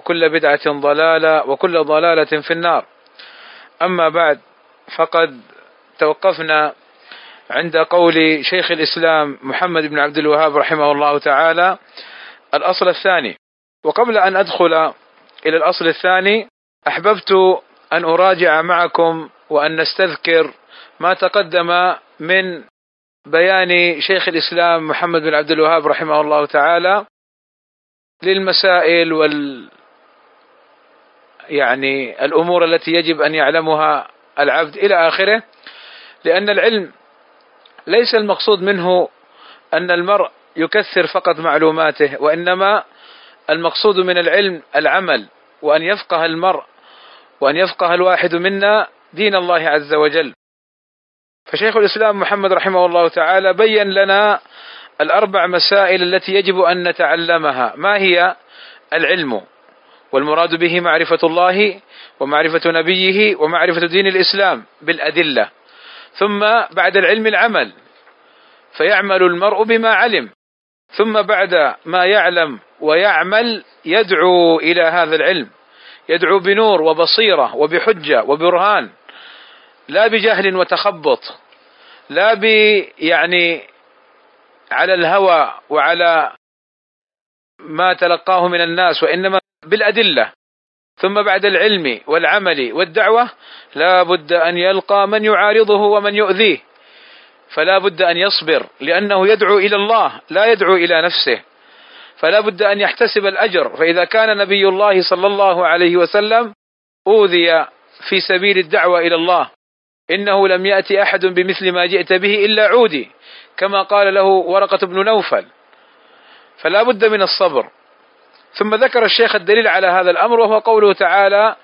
وكل بدعة ضلالة وكل ضلالة في النار. أما بعد فقد توقفنا عند قول شيخ الإسلام محمد بن عبد الوهاب رحمه الله تعالى الأصل الثاني. وقبل أن أدخل إلى الأصل الثاني أحببت أن أراجع معكم وأن نستذكر ما تقدم من بيان شيخ الإسلام محمد بن عبد الوهاب رحمه الله تعالى للمسائل وال يعني الأمور التي يجب أن يعلمها العبد إلى آخره لأن العلم ليس المقصود منه أن المرء يكثر فقط معلوماته وإنما المقصود من العلم العمل وأن يفقه المرء وأن يفقه الواحد منا دين الله عز وجل. فشيخ الإسلام محمد رحمه الله تعالى بين لنا الأربع مسائل التي يجب أن نتعلمها. ما هي العلم؟ والمراد به معرفة الله ومعرفة نبيه ومعرفة دين الإسلام بالأدلة. ثم بعد العلم العمل فيعمل المرء بما علم. ثم بعد ما يعلم ويعمل يدعو إلى هذا العلم. يدعو بنور وبصيرة وبحجة وبرهان. لا بجهل وتخبط. لا ب يعني على الهوى وعلى ما تلقاه من الناس وإنما بالأدلة. ثم بعد العلم والعمل والدعوة لا بد أن يلقى من يعارضه ومن يؤذيه. فلا بد أن يصبر لأنه يدعو إلى الله لا يدعو إلى نفسه. فلا بد أن يحتسب الأجر. فإذا كان نبي الله صلى الله عليه وسلم أوذي في سبيل الدعوة إلى الله إنه لم يأتي أحد بمثل ما جئت به إلا عودي. كما قال له ورقة بن نوفل. فلا بد من الصبر. ثم ذكر الشيخ الدليل على هذا الأمر وهو قوله تعالى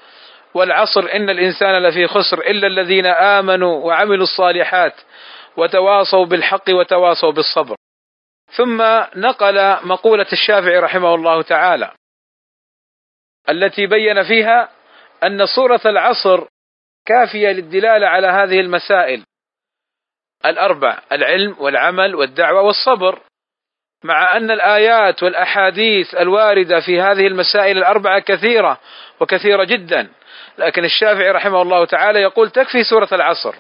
والعصر إن الإنسان لفي خسر إلا الذين آمنوا وعملوا الصالحات وتواصوا بالحق وتواصوا بالصبر. ثم نقل مقولة الشافعي رحمه الله تعالى التي بين فيها أن سوره العصر كافية للدلالة على هذه المسائل الأربع العلم والعمل والدعوة والصبر. مع أن الآيات والأحاديث الواردة في هذه المسائل الأربعة كثيرة وكثيرة جدا. لكن الشافعي رحمه الله تعالى يقول تكفي سورة العصر.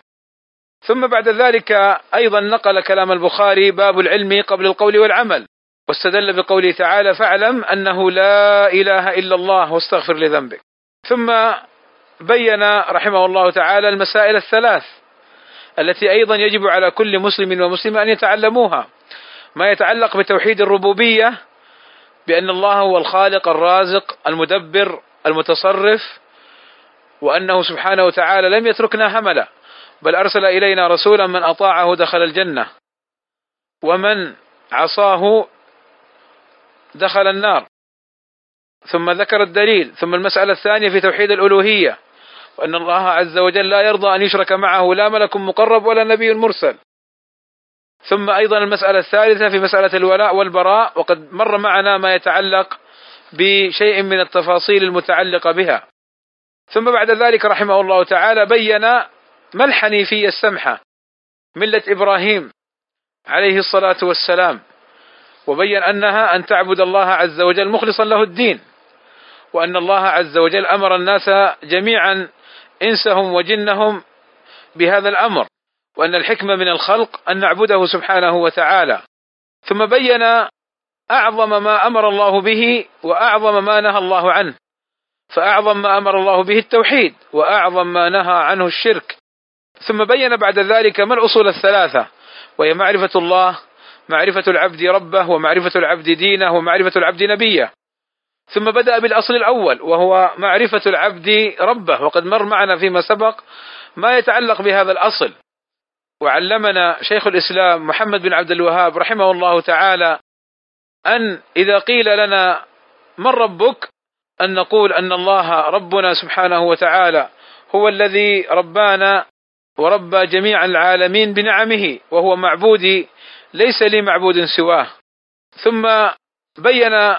ثم بعد ذلك أيضا نقل كلام البخاري باب العلم قبل القول والعمل واستدل بقوله تعالى فاعلم أنه لا إله إلا الله واستغفر لذنبك. ثم بين رحمه الله تعالى المسائل الثلاث التي أيضا يجب على كل مسلم ومسلمة أن يتعلموها. ما يتعلق بتوحيد الربوبية بأن الله هو الخالق الرازق المدبر المتصرف وأنه سبحانه وتعالى لم يتركنا هملا بل أرسل إلينا رسولا من أطاعه دخل الجنة ومن عصاه دخل النار. ثم ذكر الدليل ثم المسألة الثانية في توحيد الألوهية وأن الله عز وجل لا يرضى أن يشرك معه لا ملك مقرب ولا نبي مرسل. ثم أيضا المسألة الثالثة في مسألة الولاء والبراء وقد مر معنا ما يتعلق بشيء من التفاصيل المتعلقة بها. ثم بعد ذلك رحمه الله تعالى بين ما الحنيفية السمحة؟ ملة إبراهيم عليه الصلاة والسلام وبين أنها أن تعبد الله عز وجل مخلصا له الدين وأن الله عز وجل أمر الناس جميعا إنسهم وجنهم بهذا الأمر. وأن الحكمة من الخلق أن نعبده سبحانه وتعالى. ثم بين أعظم ما أمر الله به وأعظم ما نهى الله عنه. فأعظم ما أمر الله به التوحيد وأعظم ما نهى عنه الشرك. ثم بين بعد ذلك ما الأصول الثلاثة؟ وهي معرفة الله معرفة العبد ربه ومعرفة العبد دينه ومعرفة العبد نبيه. ثم بدأ بالأصل الأول وهو معرفة العبد ربه. وقد مر معنا فيما سبق ما يتعلق بهذا الأصل. وعلمنا شيخ الإسلام محمد بن عبد الوهاب رحمه الله تعالى أن إذا قيل لنا من ربك أن نقول أن الله ربنا سبحانه وتعالى هو الذي ربانا وربى جميع العالمين بنعمه وهو معبودي ليس لي معبود سواه. ثم بين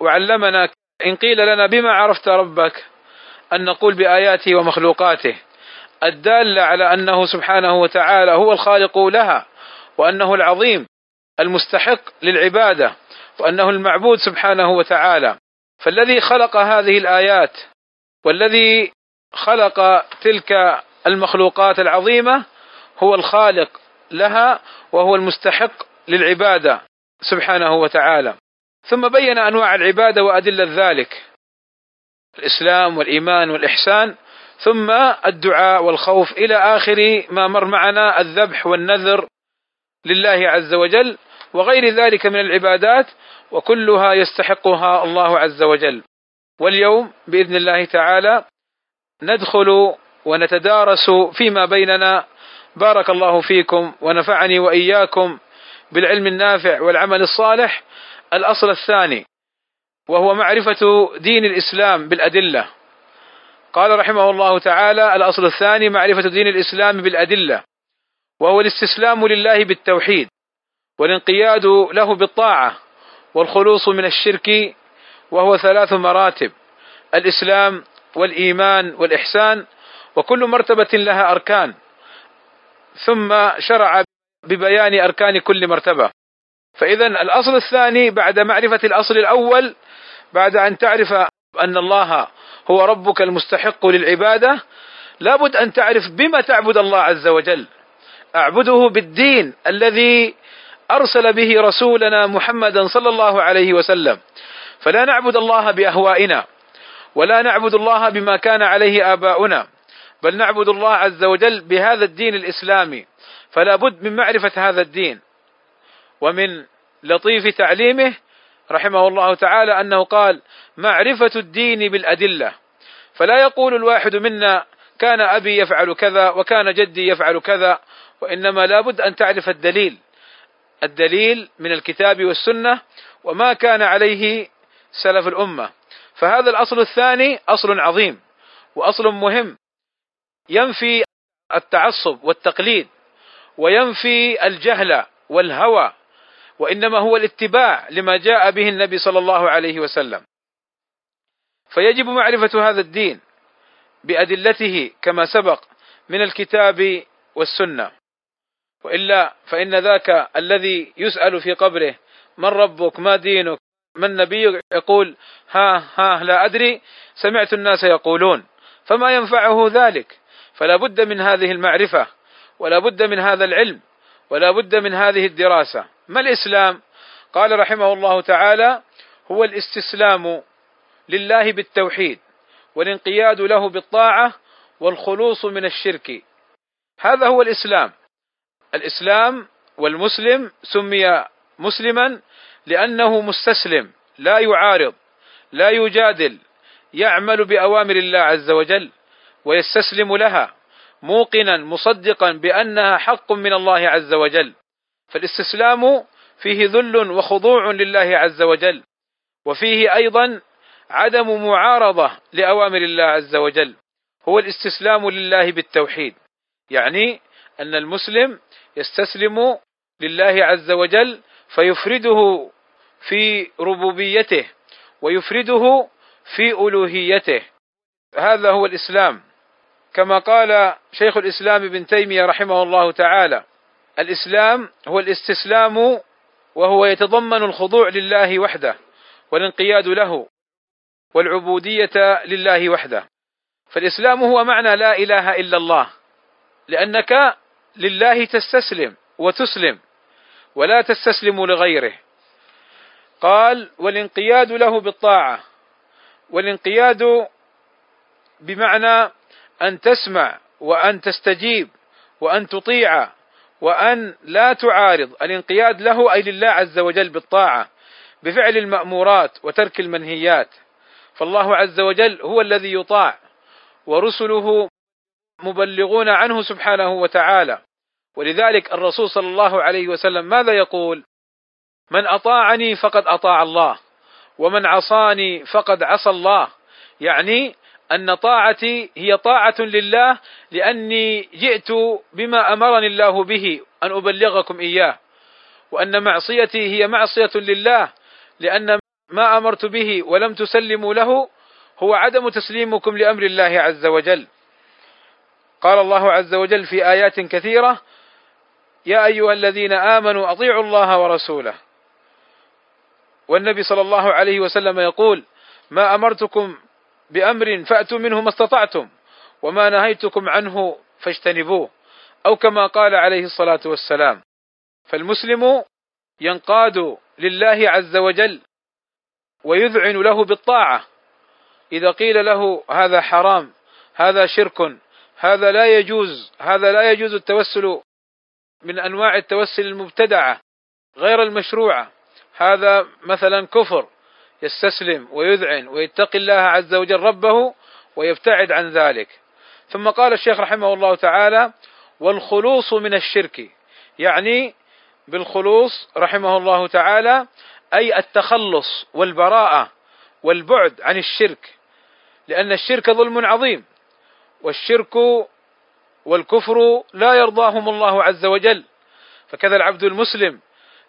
وعلمنا إن قيل لنا بما عرفت ربك أن نقول بآياته ومخلوقاته. الدالة على أنه سبحانه وتعالى هو الخالق لها وأنه العظيم المستحق للعبادة وأنه المعبود سبحانه وتعالى. فالذي خلق هذه الآيات والذي خلق تلك المخلوقات العظيمة هو الخالق لها وهو المستحق للعبادة سبحانه وتعالى. ثم بين أنواع العبادة وأدلة ذلك. الإسلام والإيمان والإحسان ثم الدعاء والخوف إلى آخر ما مر معنا الذبح والنذر لله عز وجل وغير ذلك من العبادات وكلها يستحقها الله عز وجل. واليوم بإذن الله تعالى ندخل ونتدارس فيما بيننا. بارك الله فيكم ونفعني وإياكم بالعلم النافع والعمل الصالح. الأصل الثاني وهو معرفة دين الإسلام بالأدلة. قال رحمه الله تعالى الأصل الثاني معرفة دين الإسلام بالأدلة وهو الاستسلام لله بالتوحيد والانقياد له بالطاعة والخلوص من الشرك وهو ثلاث مراتب الإسلام والإيمان والإحسان وكل مرتبة لها أركان ثم شرع ببيان أركان كل مرتبة. فاذا الأصل الثاني بعد معرفة الأصل الأول بعد أن تعرف أن الله هو ربك المستحق للعبادة. لابد أن تعرف بما تعبد الله عز وجل. أعبده بالدين الذي أرسل به رسولنا محمدا صلى الله عليه وسلم. فلا نعبد الله بأهوائنا ولا نعبد الله بما كان عليه آباؤنا بل نعبد الله عز وجل بهذا الدين الإسلامي. فلا بد من معرفة هذا الدين ومن لطيف تعليمه رحمه الله تعالى أنه قال معرفة الدين بالأدلة. فلا يقول الواحد منا كان أبي يفعل كذا وكان جدي يفعل كذا وإنما لابد أن تعرف الدليل. الدليل من الكتاب والسنة وما كان عليه سلف الأمة. فهذا الأصل الثاني أصل عظيم وأصل مهم. ينفي التعصب والتقليد وينفي الجهل والهوى وإنما هو الاتباع لما جاء به النبي صلى الله عليه وسلم. فيجب معرفة هذا الدين بأدلته كما سبق من الكتاب والسنة. وإلا فإن ذاك الذي يسأل في قبره من ربك ما دينك من نبيك يقول ها ها لا أدري سمعت الناس يقولون فما ينفعه ذلك؟ فلا بد من هذه المعرفة ولا بد من هذا العلم ولا بد من هذه الدراسة. ما الإسلام؟ قال رحمه الله تعالى هو الاستسلام لله بالتوحيد والانقياد له بالطاعة والخلوص من الشرك. هذا هو الإسلام. الإسلام والمسلم سمي مسلما لأنه مستسلم لا يعارض لا يجادل يعمل بأوامر الله عز وجل ويستسلم لها موقنا مصدقا بأنها حق من الله عز وجل. فالاستسلام فيه ذل وخضوع لله عز وجل وفيه أيضا عدم معارضة لأوامر الله عز وجل هو الاستسلام لله بالتوحيد. يعني أن المسلم يستسلم لله عز وجل فيفرده في ربوبيته ويفرده في ألوهيته. هذا هو الإسلام. كما قال شيخ الإسلام ابن تيمية رحمه الله تعالى الإسلام هو الاستسلام وهو يتضمن الخضوع لله وحده والانقياد له والعبودية لله وحده. فالإسلام هو معنى لا إله إلا الله لأنك لله تستسلم وتسلم ولا تستسلم لغيره. قال والانقياد له بالطاعة والانقياد بمعنى أن تسمع وأن تستجيب وأن تطيع وأن لا تعارض الانقياد له أي لله عز وجل بالطاعة بفعل المأمورات وترك المنهيات. فالله عز وجل هو الذي يطاع ورسله مبلغون عنه سبحانه وتعالى. ولذلك الرسول صلى الله عليه وسلم ماذا يقول؟ من أطاعني فقد أطاع الله ومن عصاني فقد عصى الله. يعني أن طاعتي هي طاعة لله لأني جئت بما أمرني الله به أن أبلغكم إياه. وأن معصيتي هي معصية لله لأن ما أمرت به ولم تسلموا له هو عدم تسليمكم لأمر الله عز وجل. قال الله عز وجل في آيات كثيرة يا أيها الذين آمنوا أطيعوا الله ورسوله. والنبي صلى الله عليه وسلم يقول ما أمرتكم بأمر فأتوا منه ما استطعتم وما نهيتكم عنه فاجتنبوه. أو كما قال عليه الصلاة والسلام فالمسلم ينقاد لله عز وجل ويذعن له بالطاعة. إذا قيل له هذا حرام هذا شرك هذا لا يجوز هذا لا يجوز التوسل من أنواع التوسل المبتدعة غير المشروعة. هذا مثلا كفر يستسلم ويذعن ويتقي الله عز وجل ربه ويبتعد عن ذلك. ثم قال الشيخ رحمه الله تعالى والخلوص من الشرك. يعني بالخلوص رحمه الله تعالى أي التخلص والبراءة والبعد عن الشرك. لأن الشرك ظلم عظيم والشرك والكفر لا يرضاهم الله عز وجل. فكذا العبد المسلم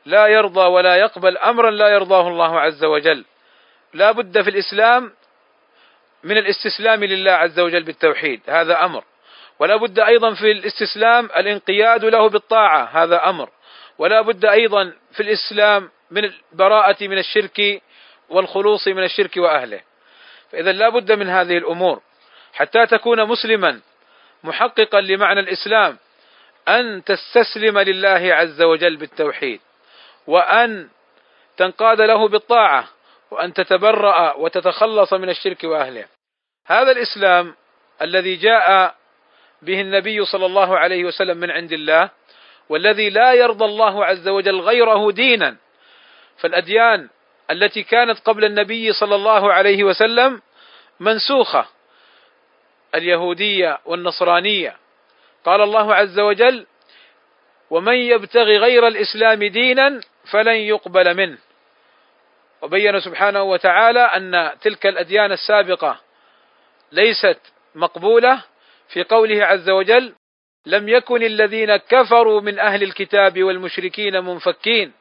لا يرضى ولا يقبل أمرا لا يرضاه الله عز وجل. لا بد في الإسلام من الاستسلام لله عز وجل بالتوحيد. هذا أمر. ولا بد أيضا في الاستسلام الانقياد له بالطاعة. هذا أمر. ولا بد أيضا في الإسلام من البراءة من الشرك والخلوص من الشرك وأهله. فاذا لا بد من هذه الأمور. حتى تكون مسلما محققا لمعنى الإسلام أن تستسلم لله عز وجل بالتوحيد. وأن تنقاد له بالطاعة. وأن تتبرأ وتتخلص من الشرك وأهله. هذا الإسلام الذي جاء به النبي صلى الله عليه وسلم من عند الله والذي لا يرضى الله عز وجل غيره دينا. فالأديان التي كانت قبل النبي صلى الله عليه وسلم منسوخة. اليهودية والنصرانية. قال الله عز وجل ومن يبتغي غير الإسلام دينا فلن يقبل منه. وبين سبحانه وتعالى أن تلك الأديان السابقة ليست مقبولة في قوله عز وجل لم يكن الذين كفروا من أهل الكتاب والمشركين منفكين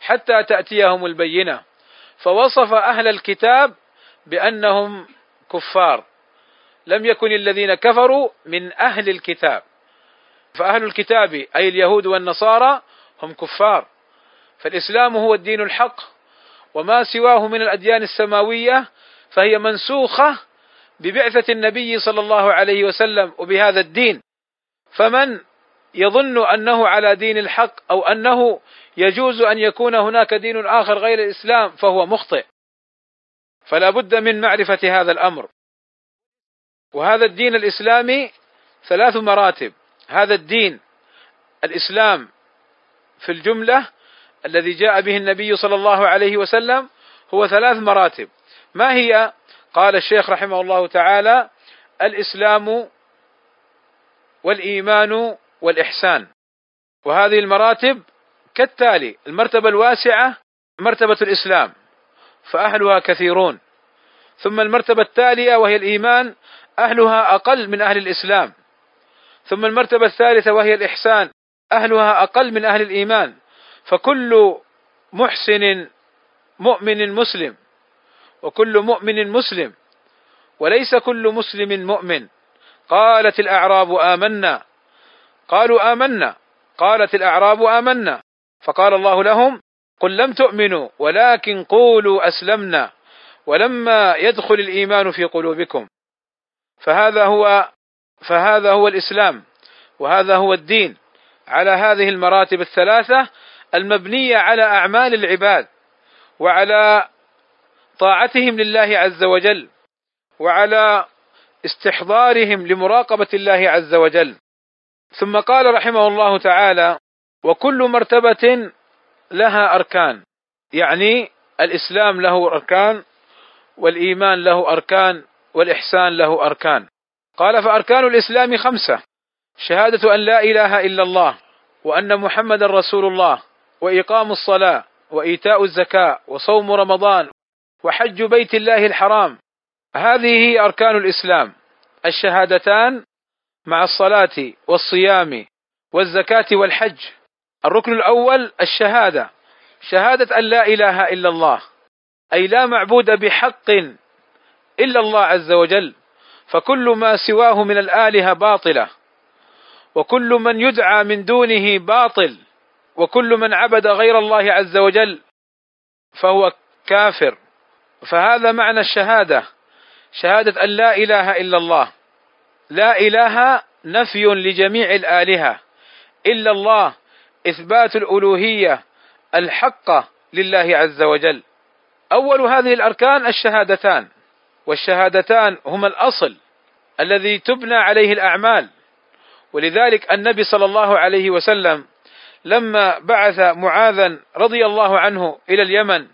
حتى تأتيهم البينة فوصف أهل الكتاب بأنهم كفار. لم يكن الذين كفروا من أهل الكتاب فأهل الكتاب أي اليهود والنصارى هم كفار فالإسلام هو الدين الحق وما سواه من الأديان السماوية فهي منسوخة ببعثة النبي صلى الله عليه وسلم وبهذا الدين. فمن يظن أنه على دين الحق أو أنه يجوز أن يكون هناك دين آخر غير الإسلام فهو مخطئ. فلا بد من معرفة هذا الأمر. وهذا الدين الإسلامي ثلاث مراتب. هذا الدين الإسلام في الجملة الذي جاء به النبي صلى الله عليه وسلم هو ثلاث مراتب. ما هي؟ قال الشيخ رحمه الله تعالى الإسلام والإيمان والإحسان. وهذه المراتب كالتالي المرتبة الواسعة مرتبة الإسلام فأهلها كثيرون. ثم المرتبة التالية وهي الإيمان أهلها أقل من أهل الإسلام. ثم المرتبة الثالثة وهي الإحسان أهلها أقل من أهل الإيمان. فكل محسن مؤمن مسلم وكل مؤمن مسلم وليس كل مسلم مؤمن. قالت الأعراب آمنا قالوا آمنا قالت الأعراب آمنا. فقال الله لهم قل لم تؤمنوا ولكن قولوا أسلمنا ولما يدخل الإيمان في قلوبكم. فهذا هو فهذا هو الإسلام وهذا هو الدين. على هذه المراتب الثلاثة المبنية على أعمال العباد وعلى طاعتهم لله عز وجل وعلى استحضارهم لمراقبة الله عز وجل. ثم قال رحمه الله تعالى وكل مرتبة لها أركان. يعني الإسلام له أركان والإيمان له أركان والإحسان له أركان. قال فأركان الإسلام خمسة شهادة أن لا إله إلا الله وأن محمدا رسول الله وإقام الصلاة وإيتاء الزكاة وصوم رمضان وحج بيت الله الحرام. هذه هي أركان الإسلام. الشهادتان مع الصلاة والصيام والزكاة والحج. الركن الأول الشهادة. شهادة أن لا إله إلا الله. أي لا معبود بحق إلا الله عز وجل. فكل ما سواه من الآلهة باطلة. وكل من يدعى من دونه باطل. وكل من عبد غير الله عز وجل فهو كافر. فهذا معنى الشهادة شهادة أن لا إله إلا الله. لا إله نفي لجميع الآلهة إلا الله إثبات الألوهية الحقه لله عز وجل. أول هذه الأركان الشهادتان والشهادتان هما الأصل الذي تبنى عليه الأعمال. ولذلك النبي صلى الله عليه وسلم لما بعث معاذا رضي الله عنه إلى اليمن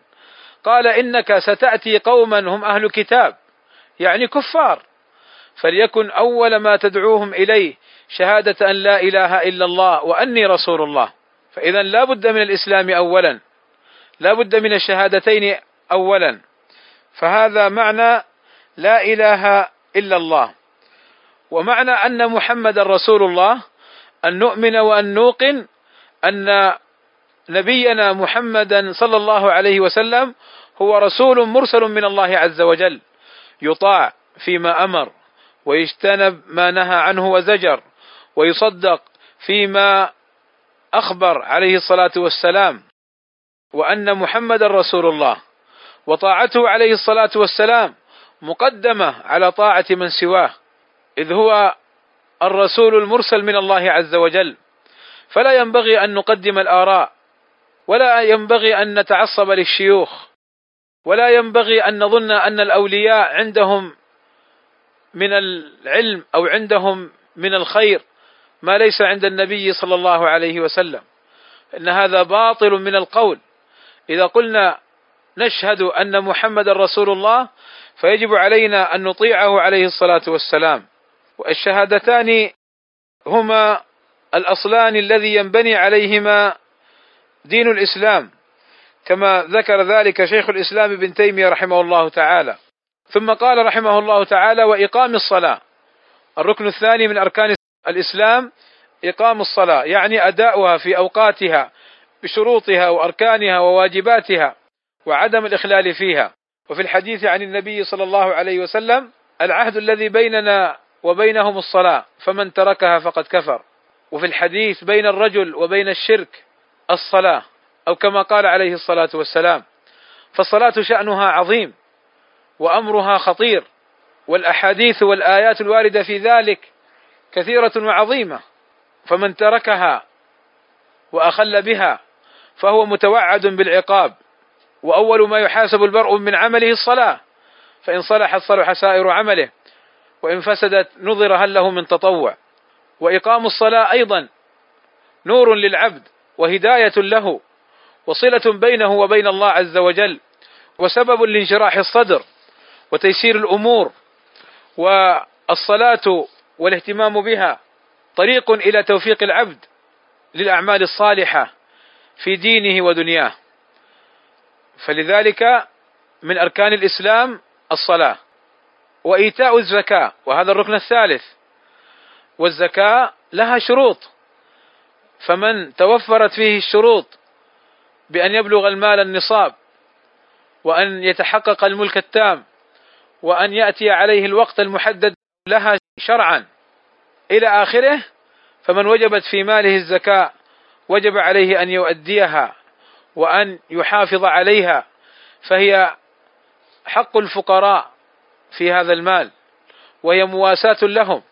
قال إنك ستأتي قوما هم أهل كتاب يعني كفار فليكن أول ما تدعوهم إليه شهادة أن لا إله إلا الله وأني رسول الله. فاذا لا بد من الإسلام اولا لا بد من الشهادتين اولا. فهذا معنى لا إله إلا الله ومعنى أن محمد رسول الله أن نؤمن وأن نوقن أن نبينا محمدا صلى الله عليه وسلم هو رسول مرسل من الله عز وجل يطاع فيما أمر ويجتنب ما نهى عنه وزجر ويصدق فيما أخبر عليه الصلاة والسلام وأن محمدا رسول الله وطاعته عليه الصلاة والسلام مقدمة على طاعة من سواه إذ هو الرسول المرسل من الله عز وجل. فلا ينبغي أن نقدم الآراء ولا ينبغي أن نتعصب للشيوخ ولا ينبغي أن نظن أن الأولياء عندهم من العلم أو عندهم من الخير ما ليس عند النبي صلى الله عليه وسلم. إن هذا باطل من القول. إذا قلنا نشهد أن محمد رسول الله فيجب علينا أن نطيعه عليه الصلاة والسلام. والشهادتان هما الأصلان الذي ينبني عليهما دين الإسلام كما ذكر ذلك شيخ الإسلام ابن تيمية رحمه الله تعالى. ثم قال رحمه الله تعالى وإقام الصلاة. الركن الثاني من أركان الإسلام إقام الصلاة يعني أداؤها في أوقاتها بشروطها وأركانها وواجباتها وعدم الإخلال فيها. وفي الحديث عن النبي صلى الله عليه وسلم العهد الذي بيننا وبينهم الصلاة فمن تركها فقد كفر. وفي الحديث بين الرجل وبين الشرك الصلاة أو كما قال عليه الصلاة والسلام فالصلاة شأنها عظيم وأمرها خطير والأحاديث والآيات الواردة في ذلك كثيرة وعظيمة فمن تركها وأخل بها فهو متوعد بالعقاب وأول ما يحاسب البرء من عمله الصلاة فإن صلحت صلح سائر عمله وإن فسدت نظر هل له من تطوع. وإقام الصلاة أيضا. نور للعبد وهداية له وصلة بينه وبين الله عز وجل وسبب لانشراح الصدر وتيسير الأمور والصلاة والاهتمام بها طريق إلى توفيق العبد للأعمال الصالحة في دينه ودنياه. فلذلك من أركان الإسلام الصلاة وإيتاء الزكاة وهذا الركن الثالث. والزكاة لها شروط. فمن توفرت فيه الشروط بأن يبلغ المال النصاب وأن يتحقق الملك التام وأن يأتي عليه الوقت المحدد لها شرعا إلى آخره فمن وجبت في ماله الزكاة وجب عليه أن يؤديها وأن يحافظ عليها فهي حق الفقراء في هذا المال وهي مواساة لهم.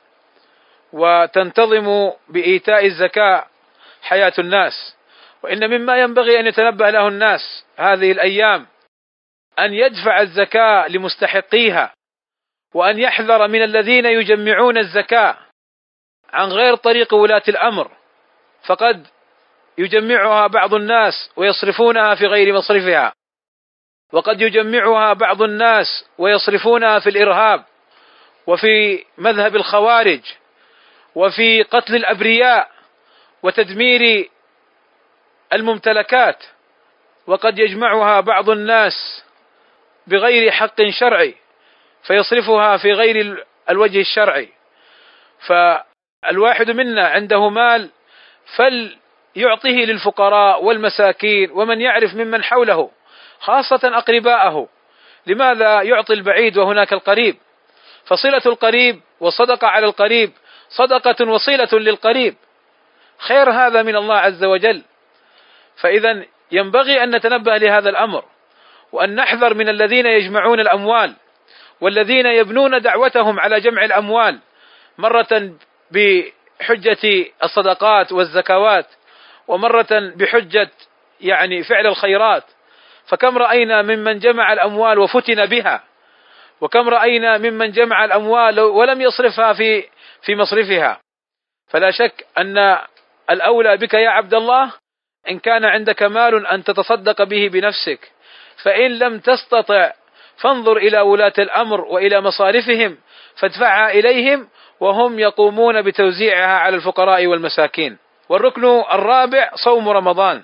وتنتظم بإيتاء الزكاة حياة الناس. وإن مما ينبغي أن يتنبه له الناس هذه الأيام أن يدفع الزكاة لمستحقيها وأن يحذر من الذين يجمعون الزكاة عن غير طريق ولاة الأمر. فقد يجمعها بعض الناس ويصرفونها في غير مصرفها وقد يجمعها بعض الناس ويصرفونها في الإرهاب وفي مذهب الخوارج. وفي قتل الأبرياء وتدمير الممتلكات وقد يجمعها بعض الناس بغير حق شرعي فيصرفها في غير الوجه الشرعي. فالواحد منا عنده مال فليعطيه للفقراء والمساكين ومن يعرف ممن حوله خاصة أقرباءه. لماذا يعطي البعيد وهناك القريب؟ فصلة القريب والصدقة على القريب صدقة وصيلة للقريب. خير هذا من الله عز وجل. فإذا ينبغي أن نتنبه لهذا الأمر وأن نحذر من الذين يجمعون الأموال والذين يبنون دعوتهم على جمع الأموال مرة بحجة الصدقات والزكوات ومرة بحجة يعني فعل الخيرات. فكم رأينا ممن جمع الأموال وفتن بها وكم رأينا ممن جمع الأموال ولم يصرفها في في مصرفها. فلا شك أن الأولى بك يا عبد الله إن كان عندك مال أن تتصدق به بنفسك. فإن لم تستطع فانظر إلى ولاة الأمر وإلى مصارفهم فادفعها إليهم وهم يقومون بتوزيعها على الفقراء والمساكين. والركن الرابع صوم رمضان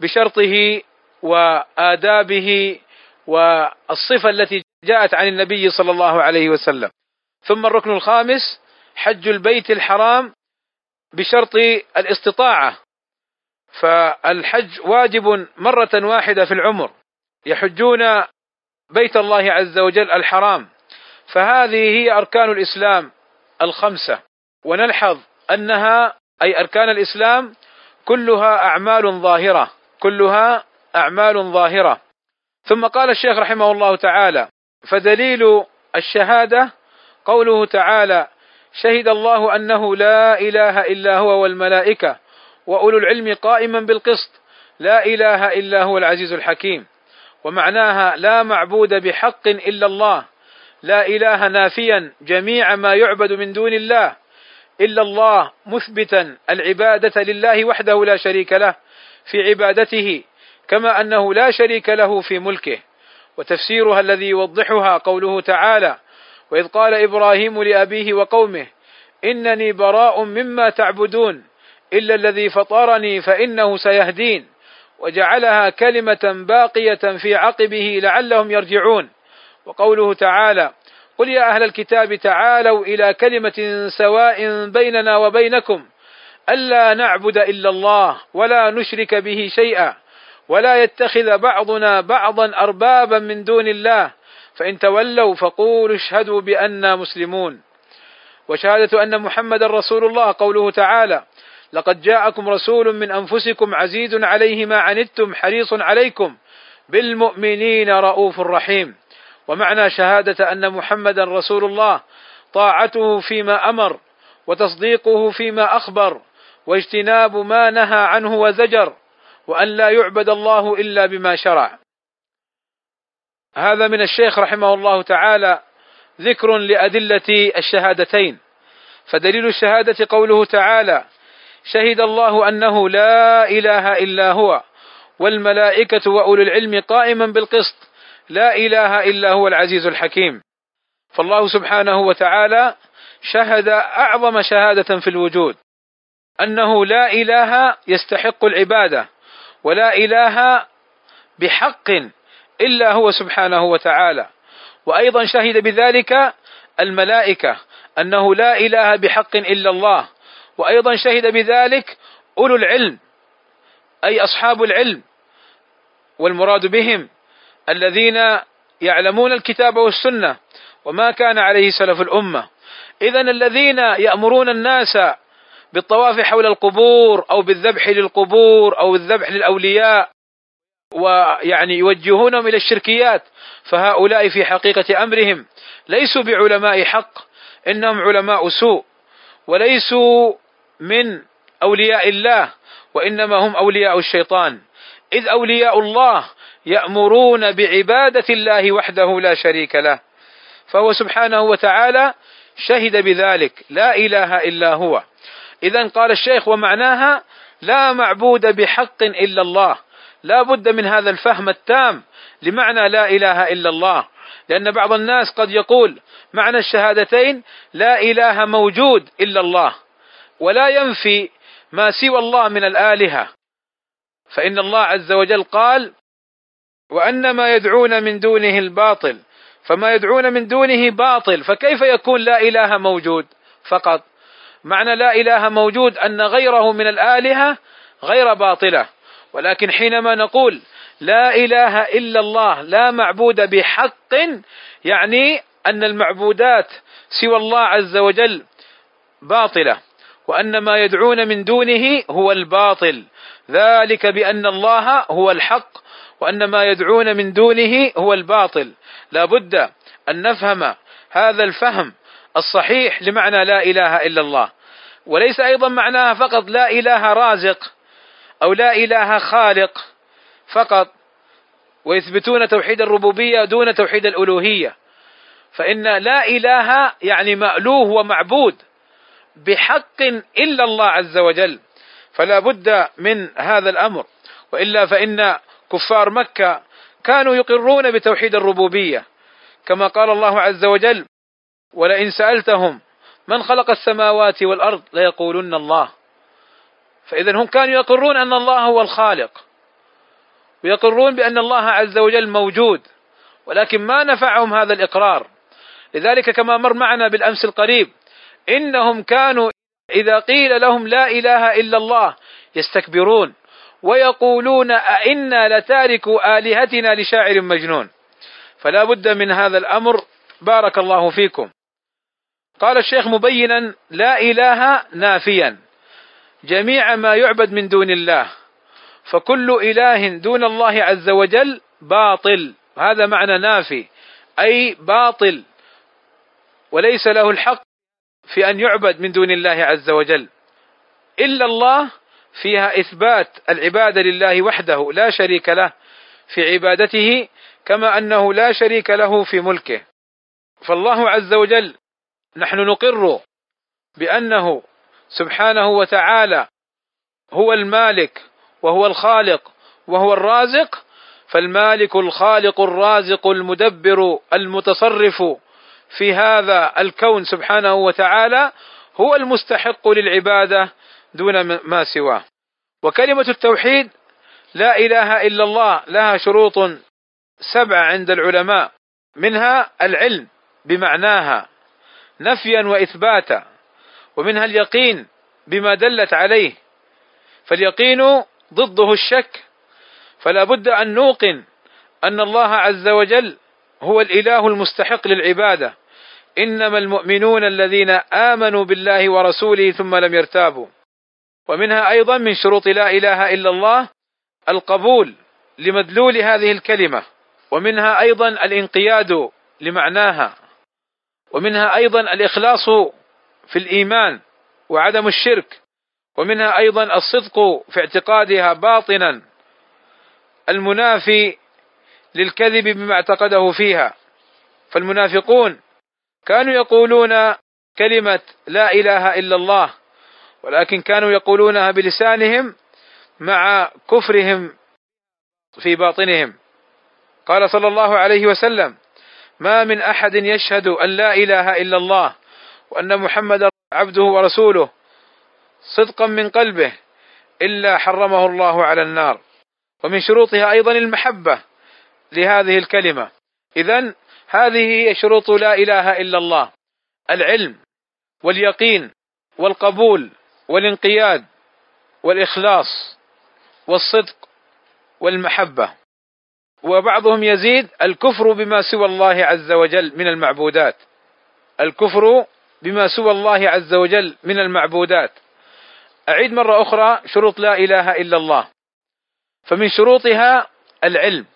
بشرطه وآدابه والصفة التي جاءت عن النبي صلى الله عليه وسلم. ثم الركن الخامس حج البيت الحرام بشرط الاستطاعة. فالحج واجب مرة واحدة في العمر. يحجون بيت الله عز وجل الحرام. فهذه هي أركان الإسلام الخمسة. ونلحظ أنها أي أركان الإسلام كلها أعمال ظاهرة. كلها أعمال ظاهرة. ثم قال الشيخ رحمه الله تعالى فدليل الشهادة قوله تعالى شهد الله أنه لا إله إلا هو والملائكة وأولو العلم قائما بالقسط. لا إله إلا هو العزيز الحكيم. ومعناها لا معبود بحق إلا الله. لا إله نافيا جميع ما يعبد من دون الله. إلا الله مثبتا العبادة لله وحده لا شريك له في عبادته كما أنه لا شريك له في ملكه. وتفسيرها الذي يوضحها قوله تعالى وإذ قال إبراهيم لأبيه وقومه إنني براء مما تعبدون إلا الذي فطرني فإنه سيهدين وجعلها كلمة باقية في عقبه لعلهم يرجعون. وقوله تعالى قل يا أهل الكتاب تعالوا إلى كلمة سواء بيننا وبينكم ألا نعبد إلا الله ولا نشرك به شيئا ولا يتخذ بعضنا بعضا أربابا من دون الله فإن تولوا فقولوا اشهدوا بانا مسلمون. وشهادة أن محمد رسول الله قوله تعالى لقد جاءكم رسول من أنفسكم عزيز عليه ما عنتم حريص عليكم بالمؤمنين رؤوف رحيم ومعنى شهادة أن محمدا رسول الله طاعته فيما أمر وتصديقه فيما أخبر واجتناب ما نهى عنه وزجر وأن لا يعبد الله إلا بما شرع. هذا من الشيخ رحمه الله تعالى ذكر لأدلة الشهادتين. فدليل الشهادة قوله تعالى شهد الله أنه لا إله إلا هو والملائكة وأولو العلم قائما بالقسط لا إله إلا هو العزيز الحكيم. فالله سبحانه وتعالى شهد أعظم شهادة في الوجود أنه لا إله يستحق العبادة ولا إله بحق إلا هو سبحانه وتعالى. وأيضا شهد بذلك الملائكة أنه لا إله بحق إلا الله. وأيضا شهد بذلك أولو العلم أي أصحاب العلم والمراد بهم الذين يعلمون الكتاب والسنة وما كان عليه سلف الأمة. اذا الذين يأمرون الناس بالطواف حول القبور أو بالذبح للقبور أو الذبح للأولياء ويعني يوجهونهم إلى الشركيات فهؤلاء في حقيقة أمرهم. ليسوا بعلماء حق إنهم علماء سوء. وليسوا من أولياء الله وإنما هم أولياء الشيطان. إذ أولياء الله يأمرون بعبادة الله وحده لا شريك له. فهو سبحانه وتعالى شهد بذلك. لا إله إلا هو. إذا قال الشيخ ومعناها لا معبود بحق إلا الله. لا بد من هذا الفهم التام لمعنى لا إله إلا الله. لأن بعض الناس قد يقول معنى الشهادتين لا إله موجود إلا الله ولا ينفي ما سوى الله من الآلهة. فإن الله عز وجل قال وأن ما يدعون من دونه الباطل فما يدعون من دونه باطل فكيف يكون لا إله موجود فقط؟ معنى لا إله موجود أن غيره من الآلهة غير باطلة. ولكن حينما نقول لا إله إلا الله لا معبود بحق يعني أن المعبودات سوى الله عز وجل باطلة وأن ما يدعون من دونه هو الباطل. ذلك بأن الله هو الحق وأن ما يدعون من دونه هو الباطل. لا بد أن نفهم هذا الفهم الصحيح لمعنى لا إله إلا الله. وليس أيضا معناها فقط لا إله رازق أو لا إله خالق فقط ويثبتون توحيد الربوبية دون توحيد الألوهية. فإن لا إله يعني مألوه ومعبود بحق إلا الله عز وجل فلا بد من هذا الأمر. وإلا فإن كفار مكة كانوا يقرون بتوحيد الربوبية كما قال الله عز وجل ولئن سألتهم من خلق السماوات والأرض ليقولن الله فاذا هم كانوا يقرون أن الله هو الخالق ويقرون بأن الله عز وجل موجود ولكن ما نفعهم هذا الإقرار. لذلك كما مر معنا بالأمس القريب إنهم كانوا إذا قيل لهم لا إله إلا الله يستكبرون ويقولون أئنا لتاركوا آلهتنا لشاعر مجنون. فلا بد من هذا الأمر. بارك الله فيكم. قال الشيخ مبينا لا إله نافيا. جميع ما يعبد من دون الله. فكل إله دون الله عز وجل باطل. هذا معنى نافي. أي باطل. وليس له الحق في أن يعبد من دون الله عز وجل. إلا الله فيها إثبات العبادة لله وحده لا شريك له في عبادته كما أنه لا شريك له في ملكه. فالله عز وجل نحن نقر بأنه سبحانه وتعالى هو المالك وهو الخالق وهو الرازق فالمالك الخالق الرازق المدبر المتصرف في هذا الكون سبحانه وتعالى هو المستحق للعبادة دون ما سواه. وكلمة التوحيد لا إله إلا الله لها شروط سبعة عند العلماء منها العلم بمعناها نفيا وإثباتا. ومنها اليقين بما دلت عليه. فاليقين ضده الشك فلا بد أن نوقن أن الله عز وجل هو الإله المستحق للعبادة. إنما المؤمنون الذين آمنوا بالله ورسوله ثم لم يرتابوا. ومنها أيضا من شروط لا إله إلا الله القبول لمدلول هذه الكلمة. ومنها أيضا الانقياد لمعناها. ومنها أيضا الإخلاص في الإيمان وعدم الشرك ومنها أيضا الصدق في اعتقادها باطنا المنافي للكذب بما اعتقده فيها. فالمنافقون كانوا يقولون كلمة لا إله إلا الله ولكن كانوا يقولونها بلسانهم مع كفرهم في باطنهم. قال صلى الله عليه وسلم ما من أحد يشهد أن لا إله إلا الله وأن محمدا عبده ورسوله صدقا من قلبه إلا حرمه الله على النار. ومن شروطها أيضا المحبة لهذه الكلمة. اذا هذه هي شروط لا إله إلا الله. العلم واليقين والقبول والانقياد والإخلاص والصدق والمحبة. وبعضهم يزيد الكفر بما سوى الله عز وجل من المعبودات. الكفر بما سوى الله عز وجل من المعبودات. أعيد مرة أخرى شروط لا إله إلا الله. فمن شروطها العلم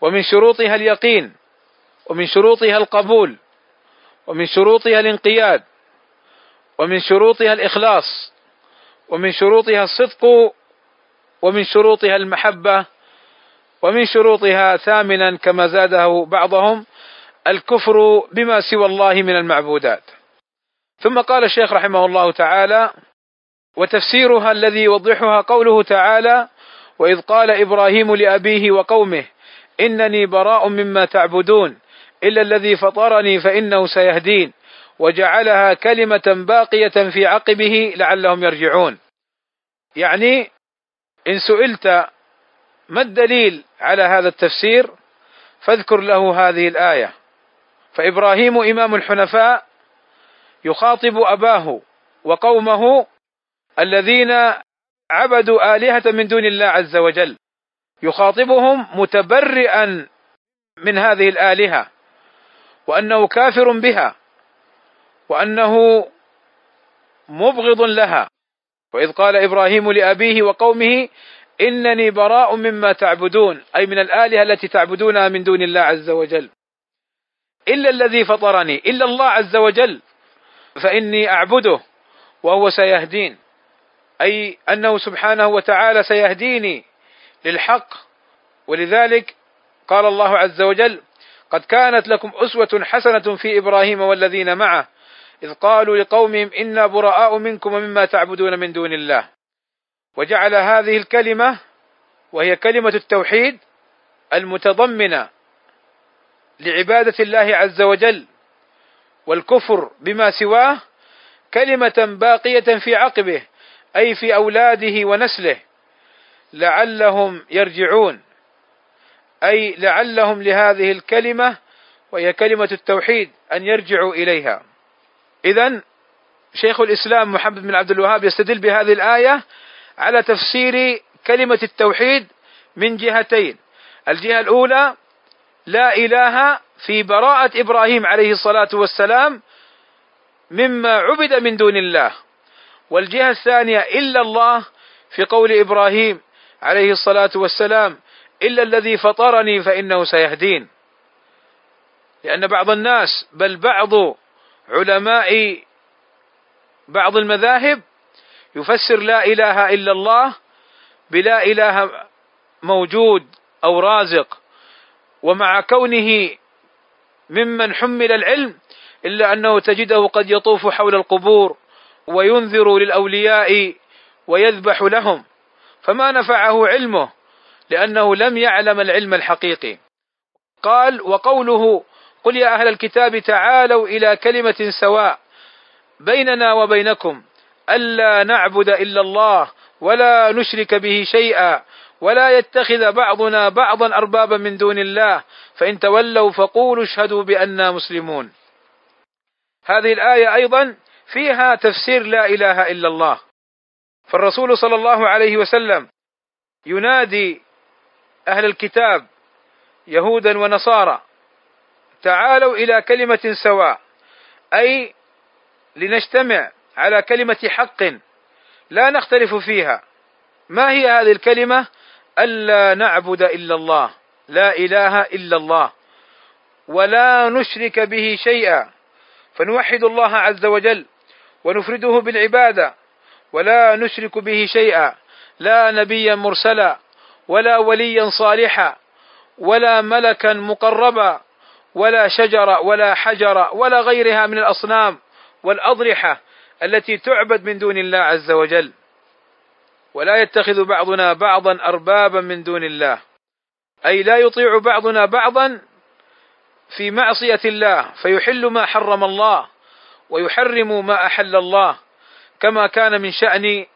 ومن شروطها اليقين ومن شروطها القبول ومن شروطها الانقياد ومن شروطها الإخلاص ومن شروطها الصدق ومن شروطها المحبة ومن شروطها ثامنا كما زاده بعضهم الكفر بما سوى الله من المعبودات. ثم قال الشيخ رحمه الله تعالى وتفسيرها الذي يوضحها قوله تعالى وإذ قال إبراهيم لأبيه وقومه إنني براء مما تعبدون إلا الذي فطرني فإنه سيهدين وجعلها كلمة باقية في عقبه لعلهم يرجعون. يعني إن سئلت ما الدليل على هذا التفسير فاذكر له هذه الآية فإبراهيم إمام الحنفاء يخاطب أباه وقومه الذين عبدوا آلهة من دون الله عز وجل. يخاطبهم متبرئا من هذه الآلهة وأنه كافر بها وأنه مبغض لها. وإذ قال إبراهيم لأبيه وقومه إنني براء مما تعبدون أي من الآلهة التي تعبدونها من دون الله عز وجل. إلا الذي فطرني إلا الله عز وجل. فإني أعبده وهو سيهدين. أي أنه سبحانه وتعالى سيهديني للحق. ولذلك قال الله عز وجل قد كانت لكم أسوة حسنة في إبراهيم والذين معه إذ قالوا لقومهم إنا براء منكم ومما تعبدون من دون الله وجعل هذه الكلمة وهي كلمة التوحيد المتضمنة لعبادة الله عز وجل. والكفر بما سواه كلمة باقية في عقبه أي في أولاده ونسله لعلهم يرجعون. أي لعلهم لهذه الكلمة وهي كلمة التوحيد أن يرجعوا إليها. اذا شيخ الإسلام محمد بن عبد الوهاب يستدل بهذه الآية على تفسير كلمة التوحيد من جهتين. الجهة الأولى لا إله في براءة إبراهيم عليه الصلاة والسلام مما عبد من دون الله. والجهة الثانية إلا الله في قول إبراهيم عليه الصلاة والسلام إلا الذي فطرني فإنه سيهدين. لأن بعض الناس بل بعض علماء بعض المذاهب يفسر لا إله إلا الله بلا إله موجود أو رازق ومع كونه ممن حمل العلم إلا أنه تجده قد يطوف حول القبور وينذر للأولياء ويذبح لهم فما نفعه علمه لأنه لم يعلم العلم الحقيقي. قال وقوله قل يا أهل الكتاب تعالوا إلى كلمة سواء بيننا وبينكم ألا نعبد إلا الله ولا نشرك به شيئا ولا يتخذ بعضنا بعضا أربابا من دون الله فإن تولوا فقولوا اشهدوا بانا مسلمون. هذه الآية أيضا فيها تفسير لا إله إلا الله. فالرسول صلى الله عليه وسلم ينادي أهل الكتاب يهودا ونصارى تعالوا إلى كلمة سواء أي لنجتمع على كلمة حق لا نختلف فيها. ما هي هذه الكلمة؟ ألا نعبد إلا الله لا إله إلا الله ولا نشرك به شيئا. فنوحد الله عز وجل ونفرده بالعبادة ولا نشرك به شيئا. لا نبيا مرسلا ولا وليا صالحا ولا ملكا مقربا ولا شجر ولا حجر ولا غيرها من الأصنام والأضرحة التي تعبد من دون الله عز وجل. ولا يتخذ بعضنا بعضا أربابا من دون الله. أي لا يطيع بعضنا بعضا في معصية الله فيحل ما حرم الله ويحرم ما أحل الله كما كان من شأن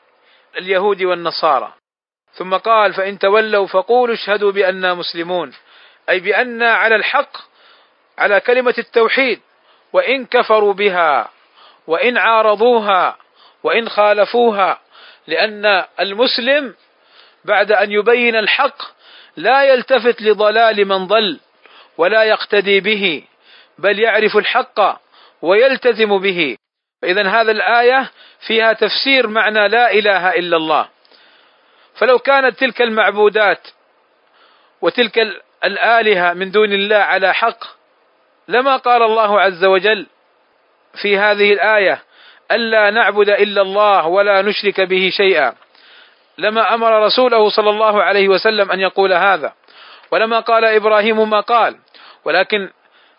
اليهود والنصارى. ثم قال فإن تولوا فقولوا اشهدوا بانا مسلمون. أي بانا على الحق على كلمة التوحيد وإن كفروا بها وإن عارضوها وإن خالفوها لأن المسلم بعد أن يبين الحق لا يلتفت لضلال من ضل ولا يقتدي به بل يعرف الحق ويلتزم به. فاذا هذا الآية فيها تفسير معنى لا إله إلا الله. فلو كانت تلك المعبودات وتلك الآلهة من دون الله على حق لما قال الله عز وجل في هذه الآية ألا نعبد إلا الله ولا نشرك به شيئا. لما أمر رسوله صلى الله عليه وسلم أن يقول هذا. ولما قال إبراهيم ما قال. ولكن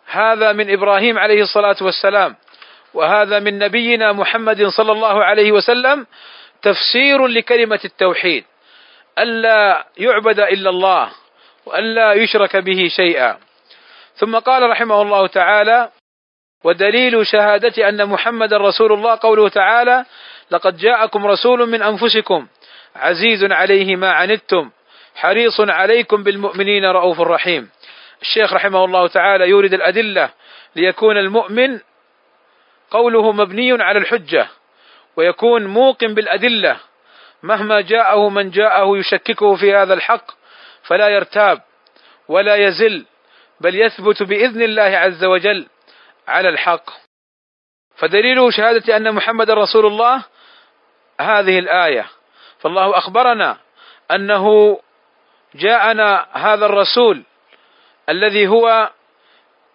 هذا من إبراهيم عليه الصلاة والسلام. وهذا من نبينا محمد صلى الله عليه وسلم تفسير لكلمة التوحيد. ألا يعبد إلا الله وألا يشرك به شيئا. ثم قال رحمه الله تعالى ودليل شهادة أن محمد رسول الله قوله تعالى لقد جاءكم رسول من أنفسكم عزيز عليه ما عنتم حريص عليكم بالمؤمنين رؤوف رحيم. الشيخ رحمه الله تعالى يورد الأدلة ليكون المؤمن قوله مبني على الحجة ويكون موقن بالأدلة مهما جاءه من جاءه يشككه في هذا الحق فلا يرتاب ولا يزل بل يثبت بإذن الله عز وجل. على الحق. فدليل شهادة أن محمد رسول الله هذه الآية. فالله أخبرنا أنه جاءنا هذا الرسول الذي هو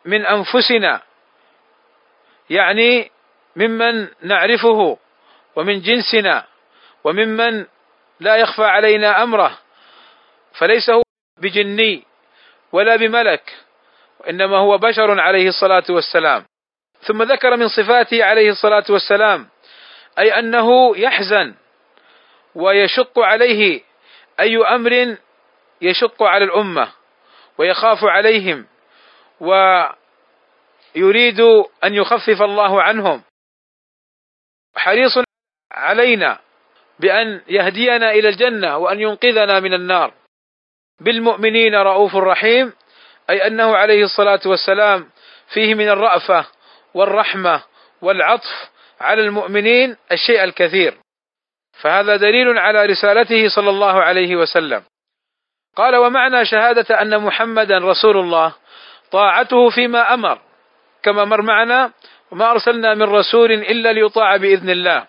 من أنفسنا. يعني ممن نعرفه ومن جنسنا وممن لا يخفى علينا أمره. فليس هو بجني ولا بملك. وانما هو بشر عليه الصلاة والسلام. ثم ذكر من صفاته عليه الصلاة والسلام أي أنه يحزن ويشق عليه أي أمر يشق على الأمة ويخاف عليهم ويريد أن يخفف الله عنهم. حريص علينا بأن يهدينا إلى الجنة وأن ينقذنا من النار. بالمؤمنين رؤوف رحيم. أي أنه عليه الصلاة والسلام فيه من الرأفة والرحمة والعطف على المؤمنين الشيء الكثير. فهذا دليل على رسالته صلى الله عليه وسلم. قال ومعنى شهادة أن محمدا رسول الله طاعته فيما أمر. كما مر معنا وما أرسلنا من رسول إلا ليطاع بإذن الله.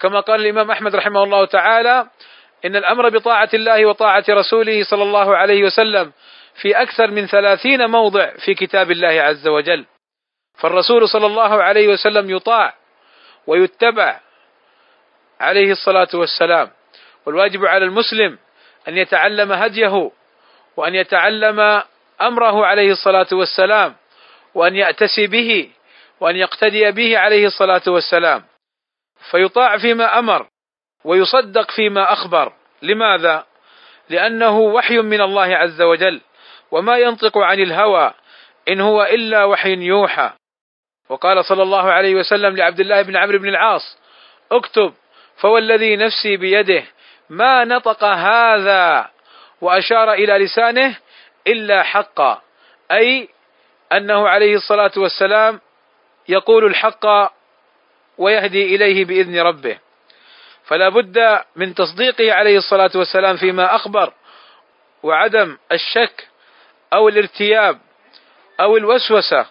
كما قال الإمام أحمد رحمه الله تعالى إن الأمر بطاعة الله وطاعة رسوله صلى الله عليه وسلم في أكثر من ثلاثين موضع في كتاب الله عز وجل. فالرسول صلى الله عليه وسلم يطاع ويتبع عليه الصلاة والسلام. والواجب على المسلم أن يتعلم هديه وأن يتعلم أمره عليه الصلاة والسلام وأن يأتسي به وأن يقتدي به عليه الصلاة والسلام. فيطاع فيما أمر ويصدق فيما أخبر. لماذا؟ لأنه وحي من الله عز وجل. وما ينطق عن الهوى إن هو إلا وحي يوحى. وقال صلى الله عليه وسلم لعبد الله بن عمرو بن العاص اكتب فوالذي نفسي بيده ما نطق هذا وأشار إلى لسانه إلا حقا. أي أنه عليه الصلاة والسلام يقول الحق ويهدي إليه بإذن ربه. فلا بد من تصديقه عليه الصلاة والسلام فيما أخبر وعدم الشك أو الارتياب أو الوسوسة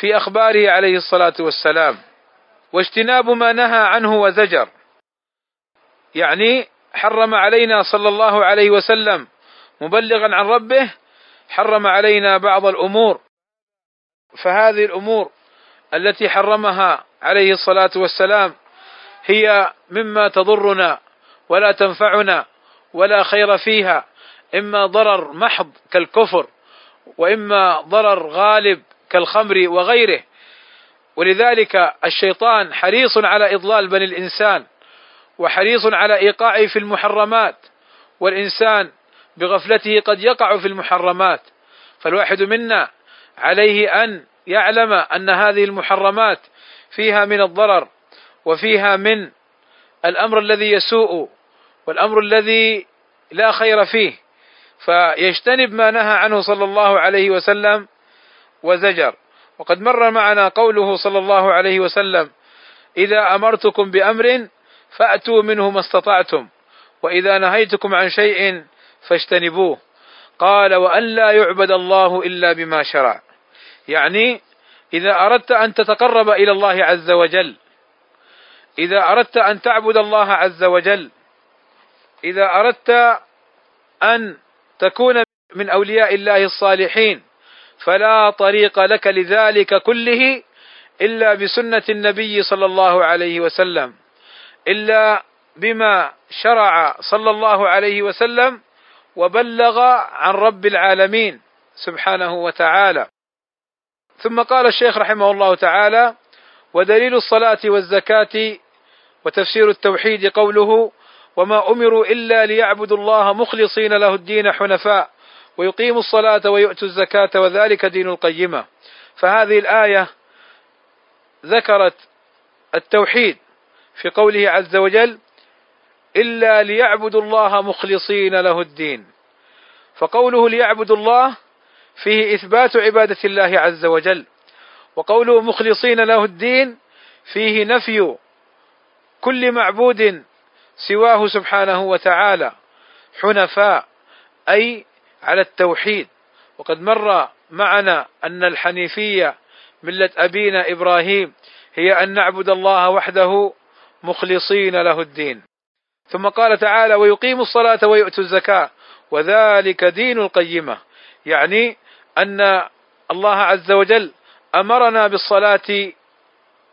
في أخباره عليه الصلاة والسلام واجتناب ما نهى عنه وزجر. يعني حرم علينا صلى الله عليه وسلم مبلغا عن ربه حرم علينا بعض الأمور. فهذه الأمور التي حرمها عليه الصلاة والسلام هي مما تضرنا ولا تنفعنا ولا خير فيها إما ضرر محض كالكفر وإما ضرر غالب كالخمر وغيره. ولذلك الشيطان حريص على إضلال بني الإنسان وحريص على إيقاعه في المحرمات والإنسان بغفلته قد يقع في المحرمات. فالواحد منا عليه أن يعلم أن هذه المحرمات فيها من الضرر وفيها من الأمر الذي يسوء والأمر الذي لا خير فيه. فيجتنب ما نهى عنه صلى الله عليه وسلم وزجر. وقد مر معنا قوله صلى الله عليه وسلم إذا أمرتكم بأمر فأتوا منه ما استطعتم وإذا نهيتكم عن شيء فاجتنبوه. قال وأن لا يعبد الله إلا بما شرع. يعني إذا أردت أن تتقرب إلى الله عز وجل إذا أردت أن تعبد الله عز وجل إذا أردت أن تكون من أولياء الله الصالحين. فلا طريق لك لذلك كله إلا بسنة النبي صلى الله عليه وسلم إلا بما شرع صلى الله عليه وسلم وبلغ عن رب العالمين سبحانه وتعالى. ثم قال الشيخ رحمه الله تعالى ودليل الصلاة والزكاة وتفسير التوحيد قوله وما امروا الا ليعبدوا الله مخلصين له الدين حنفاء ويقيموا الصلاه ويؤتوا الزكاه وذلك دين القيمه. فهذه الآية ذكرت التوحيد في قوله عز وجل الا ليعبدوا الله مخلصين له الدين. فقوله ليعبدوا الله فيه إثبات عبادة الله عز وجل. وقوله مخلصين له الدين فيه نفي كل معبود سواه سبحانه وتعالى حنفاء أي على التوحيد. وقد مر معنا أن الحنيفية ملة أبينا إبراهيم هي أن نعبد الله وحده مخلصين له الدين. ثم قال تعالى ويقيم الصلاة ويؤتوا الزكاة وذلك دين القيمة. يعني أن الله عز وجل أمرنا بالصلاة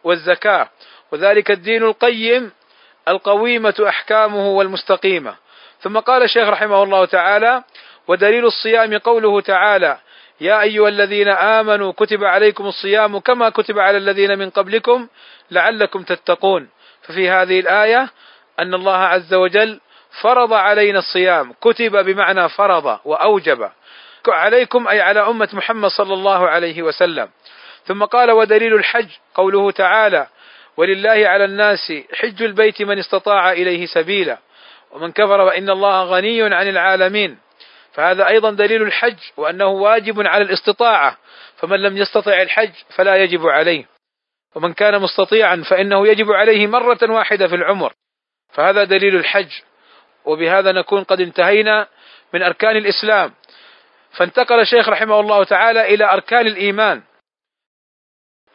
والزكاة وذلك الدين القيم القويمة أحكامه والمستقيمة. ثم قال الشيخ رحمه الله تعالى ودليل الصيام قوله تعالى يا أيها الذين آمنوا كتب عليكم الصيام كما كتب على الذين من قبلكم لعلكم تتقون ففي هذه الآية أن الله عز وجل فرض علينا الصيام كتب بمعنى فرض وأوجب. عليكم أي على أمة محمد صلى الله عليه وسلم. ثم قال ودليل الحج قوله تعالى ولله على الناس حج البيت من استطاع إليه سبيلا. ومن كفر فإن الله غني عن العالمين. فهذا أيضا دليل الحج وأنه واجب على الاستطاعة. فمن لم يستطع الحج فلا يجب عليه. ومن كان مستطيعا فإنه يجب عليه مرة واحدة في العمر. فهذا دليل الحج. وبهذا نكون قد انتهينا من أركان الإسلام. فانتقل الشيخ رحمه الله تعالى إلى أركان الإيمان.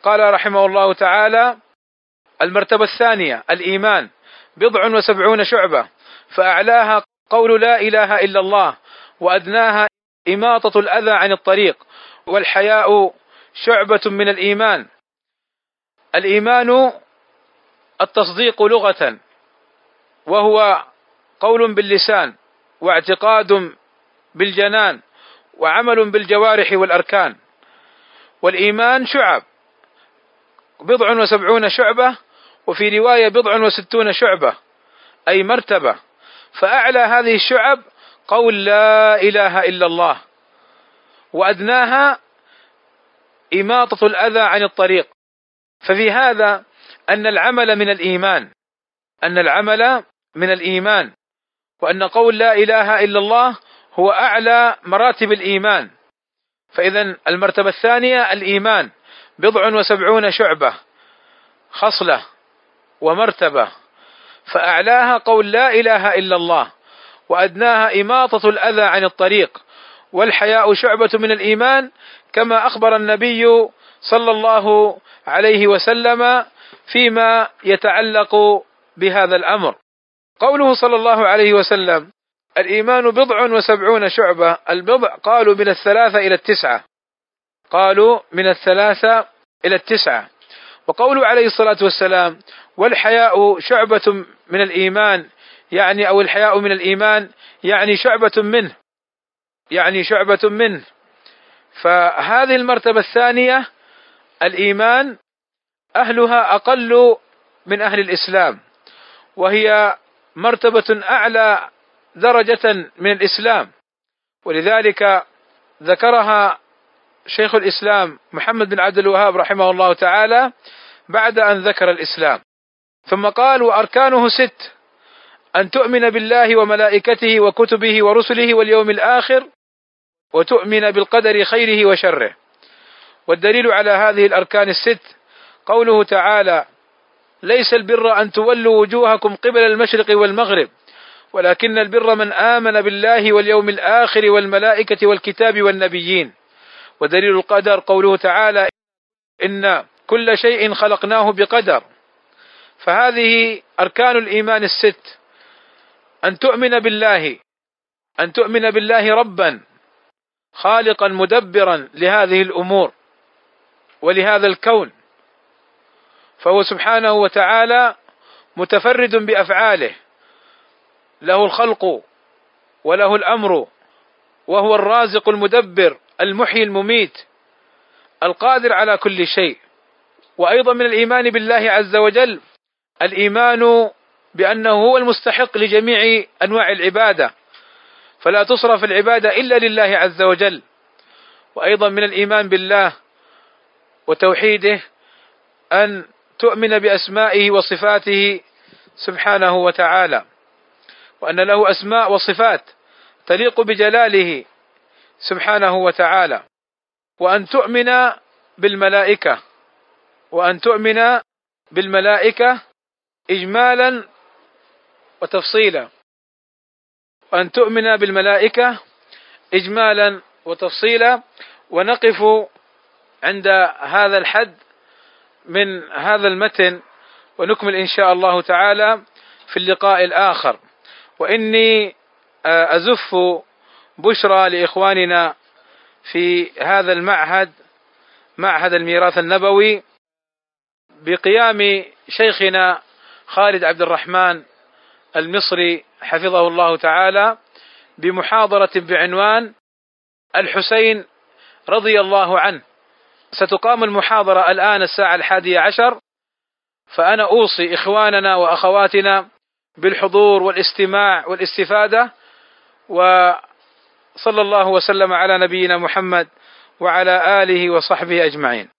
قال رحمه الله تعالى المرتبة الثانية الإيمان. بضع وسبعون شعبة. فأعلاها قول لا إله إلا الله وأدناها إماطة الأذى عن الطريق والحياء شعبة من الإيمان. الإيمان التصديق لغة وهو قول باللسان واعتقاد بالجنان وعمل بالجوارح والأركان. والإيمان شعب. بضع وسبعون شعبة وفي رواية بضع وستون شعبة أي مرتبة. فأعلى هذه الشعب قول لا إله إلا الله. وأدناها إماطة الأذى عن الطريق. ففي هذا أن العمل من الإيمان أن العمل من الإيمان وأن قول لا إله إلا الله هو أعلى مراتب الإيمان. فإذا المرتبة الثانية الإيمان بضع وسبعون شعبة خصلة. ومرتبة فأعلاها قول لا إله إلا الله وأدناها إماطة الأذى عن الطريق والحياء شعبة من الإيمان كما أخبر النبي صلى الله عليه وسلم فيما يتعلق بهذا الأمر. قوله صلى الله عليه وسلم الإيمان بضع وسبعون شعبة البضع قالوا من الثلاثة إلى التسعة. قالوا من الثلاثة إلى التسعة. وقوله عليه الصلاة والسلام والحياء شعبة من الإيمان يعني أو الحياء من الإيمان يعني شعبة منه يعني شعبة منه. فهذه المرتبة الثانية الإيمان أهلها أقل من أهل الإسلام وهي مرتبة أعلى درجة من الإسلام. ولذلك ذكرها شيخ الإسلام محمد بن عبد الوهاب رحمه الله تعالى بعد أن ذكر الإسلام. ثم قال وأركانه ست أن تؤمن بالله وملائكته وكتبه ورسله واليوم الآخر وتؤمن بالقدر خيره وشره. والدليل على هذه الأركان الست قوله تعالى ليس البر أن تولوا وجوهكم قبل المشرق والمغرب ولكن البر من آمن بالله واليوم الآخر والملائكة والكتاب والنبيين. ودليل القدر قوله تعالى إن كل شيء خلقناه بقدر. فهذه أركان الإيمان الست. أن تؤمن بالله أن تؤمن بالله ربا خالقا مدبرا لهذه الأمور ولهذا الكون. فهو سبحانه وتعالى متفرد بأفعاله. له الخلق وله الأمر وهو الرازق المدبر. المحيي المميت القادر على كل شيء. وأيضا من الإيمان بالله عز وجل الإيمان بأنه هو المستحق لجميع أنواع العبادة. فلا تصرف العبادة إلا لله عز وجل. وأيضا من الإيمان بالله وتوحيده أن تؤمن بأسمائه وصفاته سبحانه وتعالى. وأن له أسماء وصفات تليق بجلاله. سبحانه وتعالى. وأن تؤمن بالملائكة. وأن تؤمن بالملائكة إجمالا وتفصيلا. وأن تؤمن بالملائكة إجمالا وتفصيلا. ونقف عند هذا الحد من هذا المتن. ونكمل إن شاء الله تعالى في اللقاء الآخر. وإني أزف بشرى لإخواننا في هذا المعهد معهد الميراث النبوي بقيام شيخنا خالد عبد الرحمن المصري حفظه الله تعالى بمحاضرة بعنوان الحسين رضي الله عنه. ستقام المحاضرة الآن الساعة الحادية عشر فأنا أوصي إخواننا وأخواتنا بالحضور والاستماع والاستفادة وصلى الله وسلم على نبينا محمد وعلى آله وصحبه أجمعين.